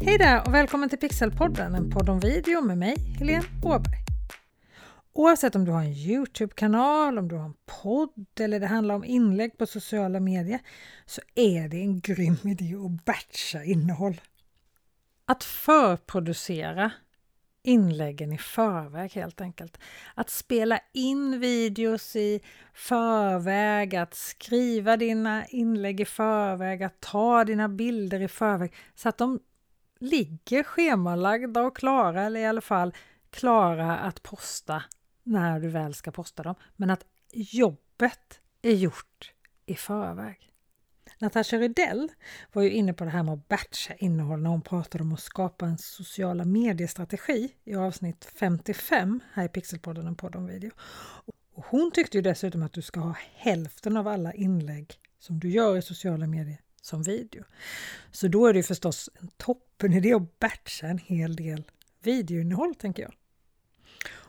Hej där och välkommen till Pixelpodden, en podd om video med mig, Helene Åberg. Oavsett om du har en Youtube-kanal, om du har en podd eller det handlar om inlägg på sociala medier så är det en grym idé att batcha innehåll. Att förproducera inläggen i förväg helt enkelt. Att spela in videos i förväg, att skriva dina inlägg i förväg, att ta dina bilder i förväg så att de ligger schemalagda och klara eller i alla fall klara att posta när du väl ska posta dem. Men att jobbet är gjort i förväg. Natasha Rydell var ju inne på det här med att batcha innehåll när hon pratade om att skapa en sociala mediestrategi i avsnitt 55 här i Pixelpodden, en podd om video. Och hon tyckte ju dessutom att du ska ha hälften av alla inlägg som du gör i sociala medier som video. Så då är det förstås en toppenidé att batcha en hel del videoinnehåll, tänker jag.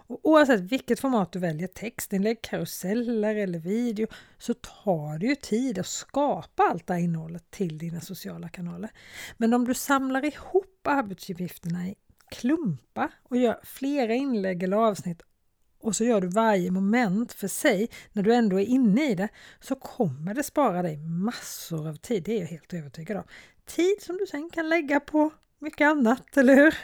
Och oavsett vilket format du väljer, textinlägg, karuseller eller video, så tar det ju tid att skapa allt det här innehållet till dina sociala kanaler. Men om du samlar ihop arbetsuppgifterna i klumpar och gör flera inlägg eller avsnitt och så gör du varje moment för sig när du ändå är inne i det så kommer det spara dig massor av tid. Det är jag helt övertygad om. Tid som du sen kan lägga på mycket annat, eller hur?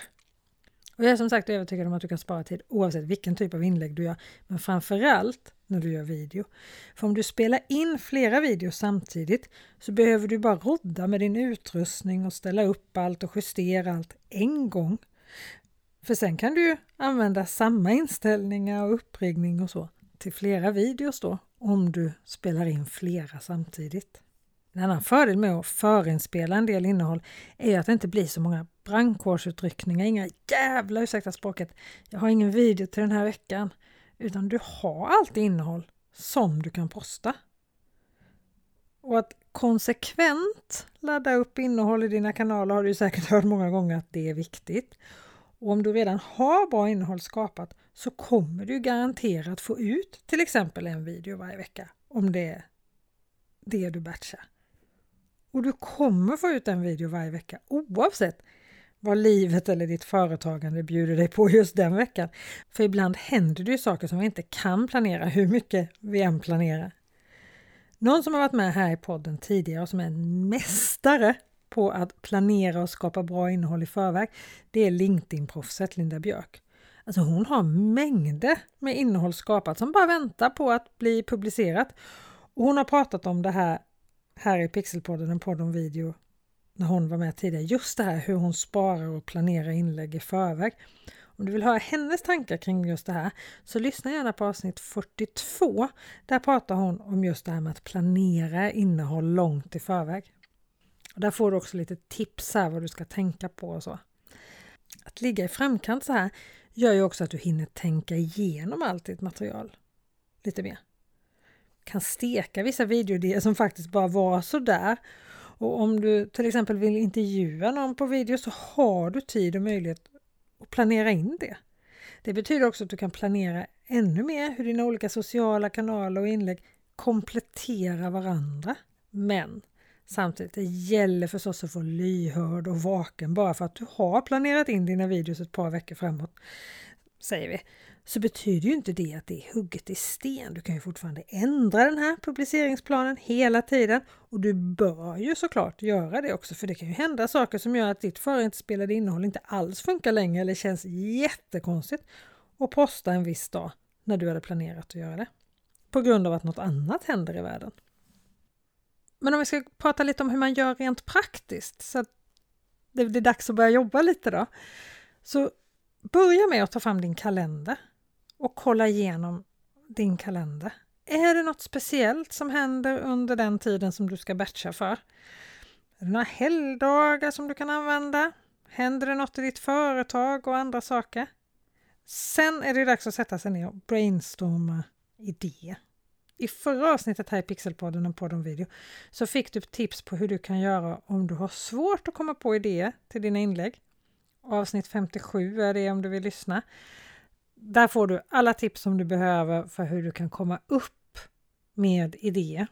Och jag är som sagt övertygad om att du kan spara tid oavsett vilken typ av inlägg du gör, men framförallt när du gör video. För om du spelar in flera videos samtidigt så behöver du bara rodda med din utrustning och ställa upp allt och justera allt en gång. För sen kan du använda samma inställningar och uppriggning och så till flera videos då om du spelar in flera samtidigt. En annan fördel med att förinspela en del innehåll är att det inte blir så många brandkårsutryckningar, inga jävla, ursäkta språket, jag har ingen video till den här veckan. Utan du har alltid innehåll som du kan posta. Och att konsekvent ladda upp innehåll i dina kanaler har du säkert hört många gånger att det är viktigt. Och om du redan har bra innehåll skapat så kommer du garanterat få ut till exempel en video varje vecka om det är det du batchar. Och du kommer få ut en video varje vecka oavsett vad livet eller ditt företagande bjuder dig på just den veckan. För ibland händer det ju saker som vi inte kan planera hur mycket vi än planerar. Någon som har varit med här i podden tidigare och som är en mästare på att planera och skapa bra innehåll i förväg, det är LinkedIn-proffset Linda Björk. Alltså hon har mängder med innehåll skapat som bara väntar på att bli publicerat. Och hon har pratat om det här här i Pixelpodden, en podd om video, när hon var med tidigare. Just det här hur hon sparar och planerar inlägg i förväg. Om du vill höra hennes tankar kring just det här så lyssna gärna på avsnitt 42. Där pratar hon om just det här med att planera innehåll långt i förväg. Och där får du också lite tips här vad du ska tänka på och så. Att ligga i framkant så här gör ju också att du hinner tänka igenom allt ditt material lite mer kan steka vissa videoidéer som faktiskt bara var sådär. Och om du till exempel vill intervjua någon på video så har du tid och möjlighet att planera in det. Det betyder också att du kan planera ännu mer hur dina olika sociala kanaler och inlägg kompletterar varandra. Men samtidigt, det gäller förstås att få lyhörd och vaken bara för att du har planerat in dina videos ett par veckor framåt, säger vi så betyder ju inte det att det är hugget i sten. Du kan ju fortfarande ändra den här publiceringsplanen hela tiden och du bör ju såklart göra det också för det kan ju hända saker som gör att ditt förinspelade innehåll inte alls funkar längre eller känns jättekonstigt att posta en viss dag när du hade planerat att göra det. På grund av att något annat händer i världen. Men om vi ska prata lite om hur man gör rent praktiskt så att det blir dags att börja jobba lite då. Så börja med att ta fram din kalender och kolla igenom din kalender. Är det något speciellt som händer under den tiden som du ska batcha för? Är det några helgdagar som du kan använda? Händer det något i ditt företag och andra saker? Sen är det dags att sätta sig ner och brainstorma idéer. I förra avsnittet här i Pixelpodden, och podd om video, så fick du tips på hur du kan göra om du har svårt att komma på idéer till dina inlägg. Avsnitt 57 är det om du vill lyssna. Där får du alla tips som du behöver för hur du kan komma upp med idéer.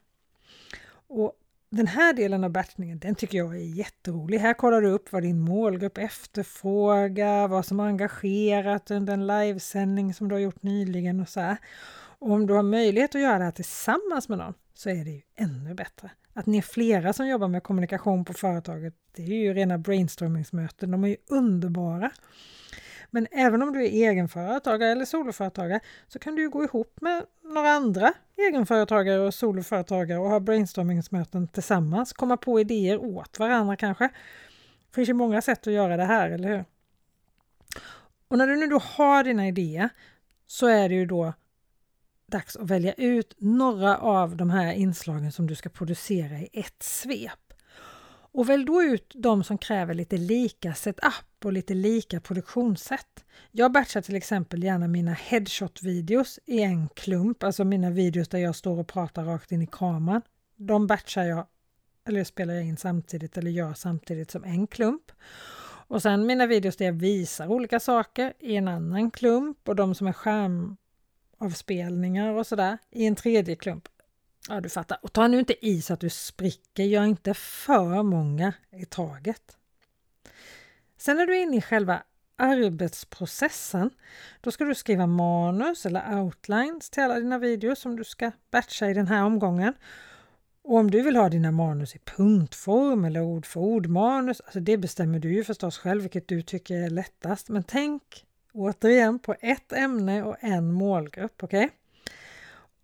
Och den här delen av batchningen, den tycker jag är jätterolig. Här kollar du upp vad din målgrupp efterfrågar, vad som har engagerat under en livesändning som du har gjort nyligen och så här. Och om du har möjlighet att göra det här tillsammans med någon så är det ju ännu bättre. Att ni är flera som jobbar med kommunikation på företaget, det är ju rena brainstormingsmöten, de är ju underbara. Men även om du är egenföretagare eller soloföretagare så kan du gå ihop med några andra egenföretagare och soloföretagare och ha brainstormingsmöten tillsammans, komma på idéer åt varandra kanske. Det finns ju många sätt att göra det här, eller hur? Och när du nu då har dina idéer så är det ju då dags att välja ut några av de här inslagen som du ska producera i ett svep. Och välj då ut de som kräver lite lika setup och lite lika produktionssätt. Jag batchar till exempel gärna mina headshot-videos i en klump, alltså mina videos där jag står och pratar rakt in i kameran. De batchar jag, eller spelar jag in samtidigt eller gör samtidigt som en klump. Och sen mina videos där jag visar olika saker i en annan klump och de som är skärm avspelningar och sådär i en tredje klump. Ja, du fattar. Och ta nu inte i så att du spricker. Gör inte för många i taget. Sen när du är inne i själva arbetsprocessen, då ska du skriva manus eller outlines till alla dina videos som du ska batcha i den här omgången. Och om du vill ha dina manus i punktform eller ord för ord-manus, alltså det bestämmer du ju förstås själv vilket du tycker är lättast. Men tänk återigen på ett ämne och en målgrupp, okej? Okay?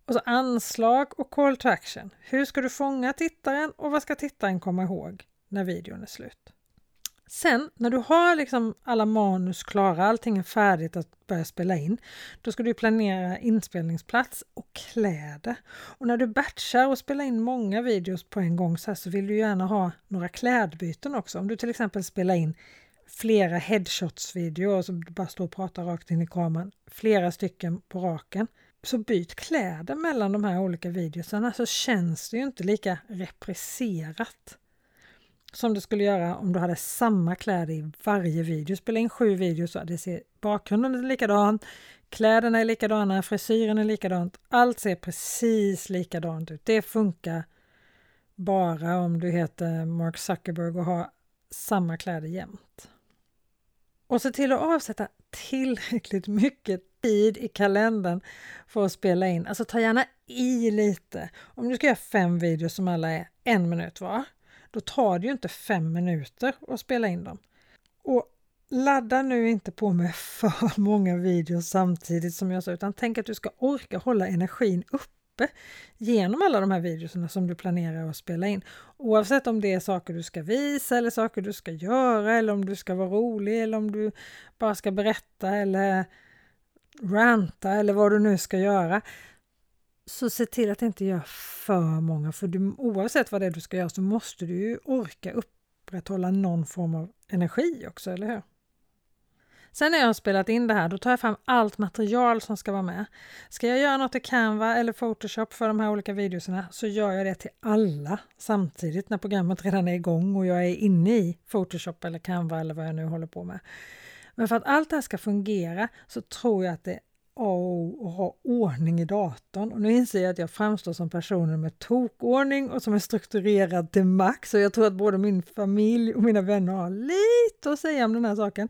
Och så anslag och call to action. Hur ska du fånga tittaren och vad ska tittaren komma ihåg när videon är slut? Sen när du har liksom alla manus klara, allting är färdigt att börja spela in, då ska du planera inspelningsplats och kläder. Och när du batchar och spelar in många videos på en gång så, så vill du gärna ha några klädbyten också. Om du till exempel spelar in flera headshots-videor som bara står och pratar rakt in i kameran, flera stycken på raken, så byt kläder mellan de här olika videosarna så känns det ju inte lika represserat som det skulle göra om du hade samma kläder i varje video. Spela in sju videos så det ser bakgrunden är likadan, kläderna är likadana, frisyren är likadant. Allt ser precis likadant ut. Det funkar bara om du heter Mark Zuckerberg och har samma kläder jämt. Och se till att avsätta tillräckligt mycket tid i kalendern för att spela in. Alltså ta gärna i lite. Om du ska göra fem videos som alla är en minut var, då tar det ju inte fem minuter att spela in dem. Och ladda nu inte på med för många videos samtidigt som jag sa, utan tänk att du ska orka hålla energin uppe uppe genom alla de här videorna som du planerar att spela in. Oavsett om det är saker du ska visa eller saker du ska göra eller om du ska vara rolig eller om du bara ska berätta eller ranta eller vad du nu ska göra. Så se till att inte göra för många, för du, oavsett vad det är du ska göra så måste du ju orka upprätthålla någon form av energi också, eller hur? Sen när jag har spelat in det här, då tar jag fram allt material som ska vara med. Ska jag göra något i Canva eller Photoshop för de här olika videorna så gör jag det till alla samtidigt när programmet redan är igång och jag är inne i Photoshop eller Canva eller vad jag nu håller på med. Men för att allt det här ska fungera så tror jag att det och ha ordning i datorn. Och nu inser jag att jag framstår som personen med tokordning och som är strukturerad till max. Och jag tror att både min familj och mina vänner har lite att säga om den här saken.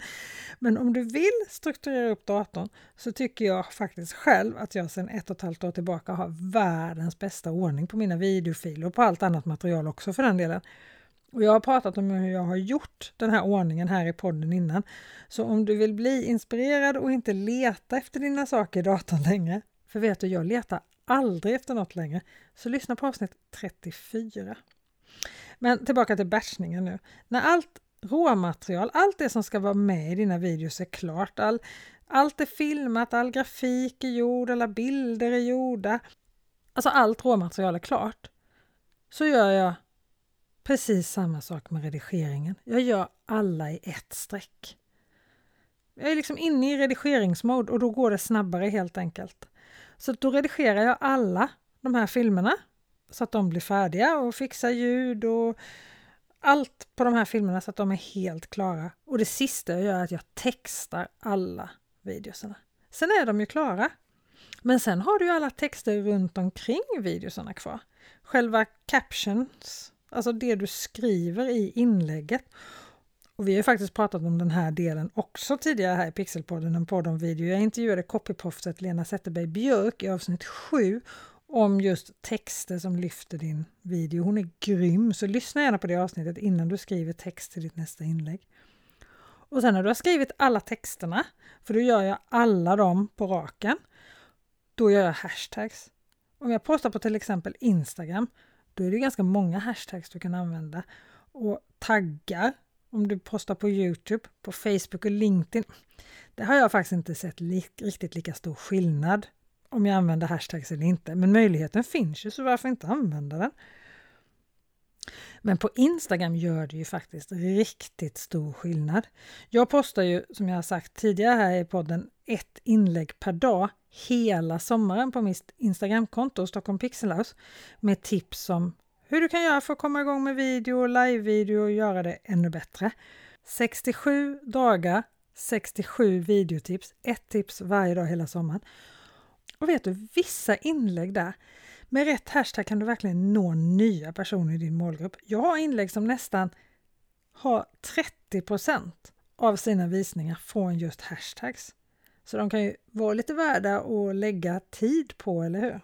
Men om du vill strukturera upp datorn så tycker jag faktiskt själv att jag sedan ett och ett halvt år tillbaka har världens bästa ordning på mina videofiler och på allt annat material också för den delen. Och jag har pratat om hur jag har gjort den här ordningen här i podden innan. Så om du vill bli inspirerad och inte leta efter dina saker i datorn längre, för vet du, jag letar aldrig efter något längre, så lyssna på avsnitt 34. Men tillbaka till batchningen nu. När allt råmaterial, allt det som ska vara med i dina videos är klart, all, allt är filmat, all grafik är gjord, alla bilder är gjorda, alltså allt råmaterial är klart, så gör jag Precis samma sak med redigeringen. Jag gör alla i ett streck. Jag är liksom inne i redigeringsmode och då går det snabbare helt enkelt. Så då redigerar jag alla de här filmerna så att de blir färdiga och fixar ljud och allt på de här filmerna så att de är helt klara. Och det sista jag gör är att jag textar alla videoserna. Sen är de ju klara. Men sen har du ju alla texter runt omkring videoserna kvar. Själva captions alltså det du skriver i inlägget. Och vi har faktiskt pratat om den här delen också tidigare här i Pixelpodden, en podd om video. Jag intervjuade copyproffset Lena Zetterberg Björk i avsnitt 7 om just texter som lyfter din video. Hon är grym, så lyssna gärna på det avsnittet innan du skriver text till ditt nästa inlägg. Och sen när du har skrivit alla texterna, för då gör jag alla dem på raken, då gör jag hashtags. Om jag postar på till exempel Instagram, då är det ganska många hashtags du kan använda. Och taggar, om du postar på Youtube, på Facebook och LinkedIn. Det har jag faktiskt inte sett li riktigt lika stor skillnad om jag använder hashtags eller inte. Men möjligheten finns ju, så varför inte använda den? Men på Instagram gör det ju faktiskt riktigt stor skillnad. Jag postar ju, som jag har sagt tidigare här i podden, ett inlägg per dag hela sommaren på mitt Instagramkonto Stockholm Pixelhouse med tips om hur du kan göra för att komma igång med video, live-video och göra det ännu bättre. 67 dagar, 67 videotips, ett tips varje dag hela sommaren. Och vet du, vissa inlägg där, med rätt hashtag kan du verkligen nå nya personer i din målgrupp. Jag har inlägg som nästan har 30% av sina visningar från just hashtags. Så de kan ju vara lite värda att lägga tid på, eller hur?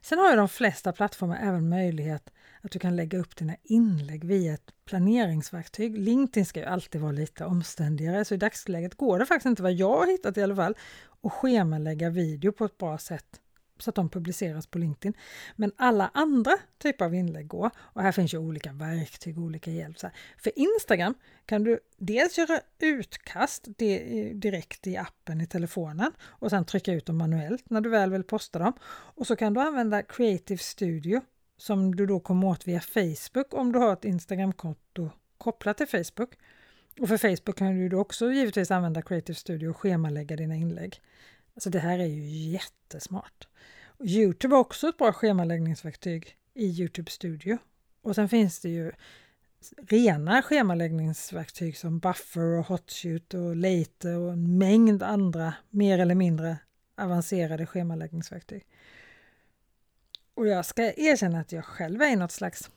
Sen har ju de flesta plattformar även möjlighet att du kan lägga upp dina inlägg via ett planeringsverktyg. LinkedIn ska ju alltid vara lite omständigare, så i dagsläget går det faktiskt inte, vad jag har hittat i alla fall, att schemalägga video på ett bra sätt så att de publiceras på LinkedIn. Men alla andra typer av inlägg går och här finns ju olika verktyg och olika hjälp. För Instagram kan du dels göra utkast direkt i appen i telefonen och sen trycka ut dem manuellt när du väl vill posta dem. Och så kan du använda Creative Studio som du då kommer åt via Facebook om du har ett Instagramkonto kopplat till Facebook. Och för Facebook kan du då också givetvis använda Creative Studio och schemalägga dina inlägg. Alltså det här är ju jättesmart. Youtube är också ett bra schemaläggningsverktyg i Youtube Studio. Och sen finns det ju rena schemaläggningsverktyg som Buffer och Hotshoot och Later och en mängd andra mer eller mindre avancerade schemaläggningsverktyg. Och jag ska erkänna att jag själv är i något slags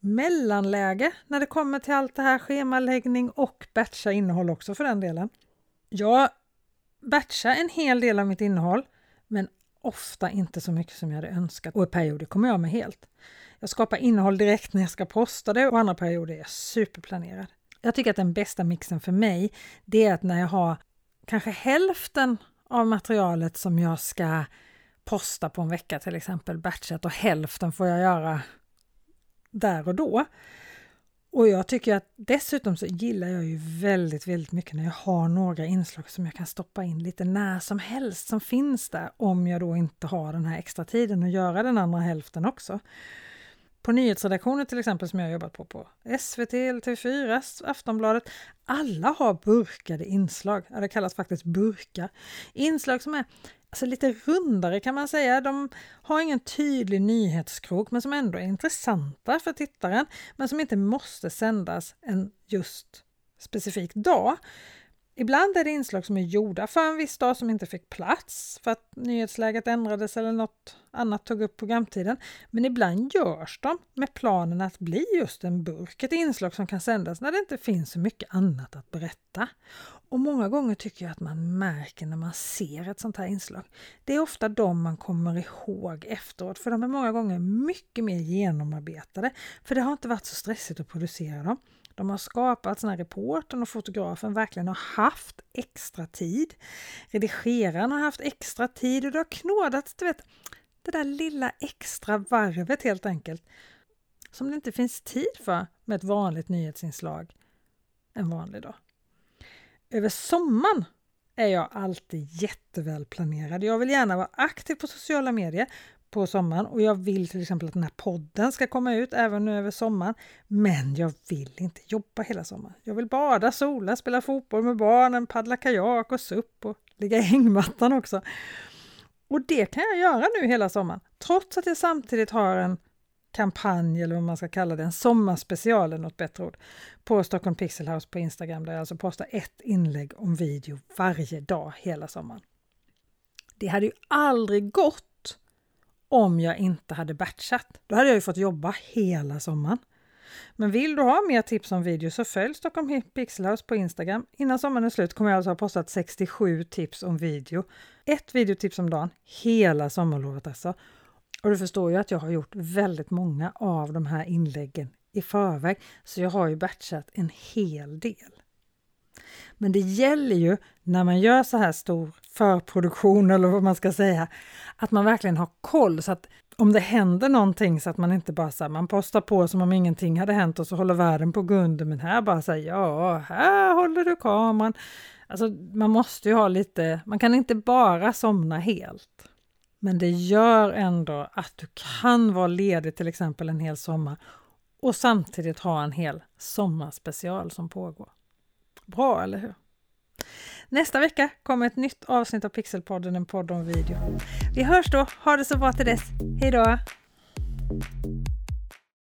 mellanläge när det kommer till allt det här schemaläggning och batcha innehåll också för den delen. Jag batcha en hel del av mitt innehåll men ofta inte så mycket som jag hade önskat och i perioder kommer jag med helt. Jag skapar innehåll direkt när jag ska posta det och andra perioder är jag superplanerad. Jag tycker att den bästa mixen för mig, det är att när jag har kanske hälften av materialet som jag ska posta på en vecka till exempel, batchat och hälften får jag göra där och då. Och jag tycker att dessutom så gillar jag ju väldigt, väldigt mycket när jag har några inslag som jag kan stoppa in lite när som helst som finns där om jag då inte har den här extra tiden att göra den andra hälften också. På nyhetsredaktioner till exempel som jag jobbat på på SVT, TV4, Aftonbladet. Alla har burkade inslag. Det kallas faktiskt burkar. Inslag som är alltså lite rundare kan man säga. De har ingen tydlig nyhetskrok men som ändå är intressanta för tittaren men som inte måste sändas en just specifik dag. Ibland är det inslag som är gjorda för en viss dag som inte fick plats för att nyhetsläget ändrades eller något annat tog upp programtiden. Men ibland görs de med planen att bli just en burk, ett inslag som kan sändas när det inte finns så mycket annat att berätta. Och många gånger tycker jag att man märker när man ser ett sånt här inslag. Det är ofta de man kommer ihåg efteråt, för de är många gånger mycket mer genomarbetade. För det har inte varit så stressigt att producera dem. De har skapats när reportern och fotografen verkligen har haft extra tid. Redigeraren har haft extra tid och det har knådats, du vet, det där lilla extra varvet helt enkelt. Som det inte finns tid för med ett vanligt nyhetsinslag en vanlig dag. Över sommaren är jag alltid jättevälplanerad. Jag vill gärna vara aktiv på sociala medier på sommaren och jag vill till exempel att den här podden ska komma ut även nu över sommaren. Men jag vill inte jobba hela sommaren. Jag vill bada, sola, spela fotboll med barnen, paddla kajak och SUP och ligga i hängmattan också. Och det kan jag göra nu hela sommaren, trots att jag samtidigt har en kampanj eller vad man ska kalla det, en sommarspecial eller något bättre ord, på Stockholm Pixel House på Instagram där jag alltså postar ett inlägg om video varje dag hela sommaren. Det hade ju aldrig gått om jag inte hade batchat. Då hade jag ju fått jobba hela sommaren. Men vill du ha mer tips om video så följ Stockholm Pixelhouse på Instagram. Innan sommaren är slut kommer jag alltså ha postat 67 tips om video. Ett videotips om dagen hela sommarlovet alltså. Och du förstår ju att jag har gjort väldigt många av de här inläggen i förväg, så jag har ju batchat en hel del. Men det gäller ju när man gör så här stor förproduktion eller vad man ska säga, att man verkligen har koll så att om det händer någonting så att man inte bara så här, man postar på som om ingenting hade hänt och så håller världen på gå under, men här bara säger ja, här håller du kameran. Alltså man måste ju ha lite, man kan inte bara somna helt. Men det gör ändå att du kan vara ledig till exempel en hel sommar och samtidigt ha en hel sommarspecial som pågår. Bra, eller hur? Nästa vecka kommer ett nytt avsnitt av Pixelpodden, en podd om video. Vi hörs då. Ha det så bra till dess. Hej då!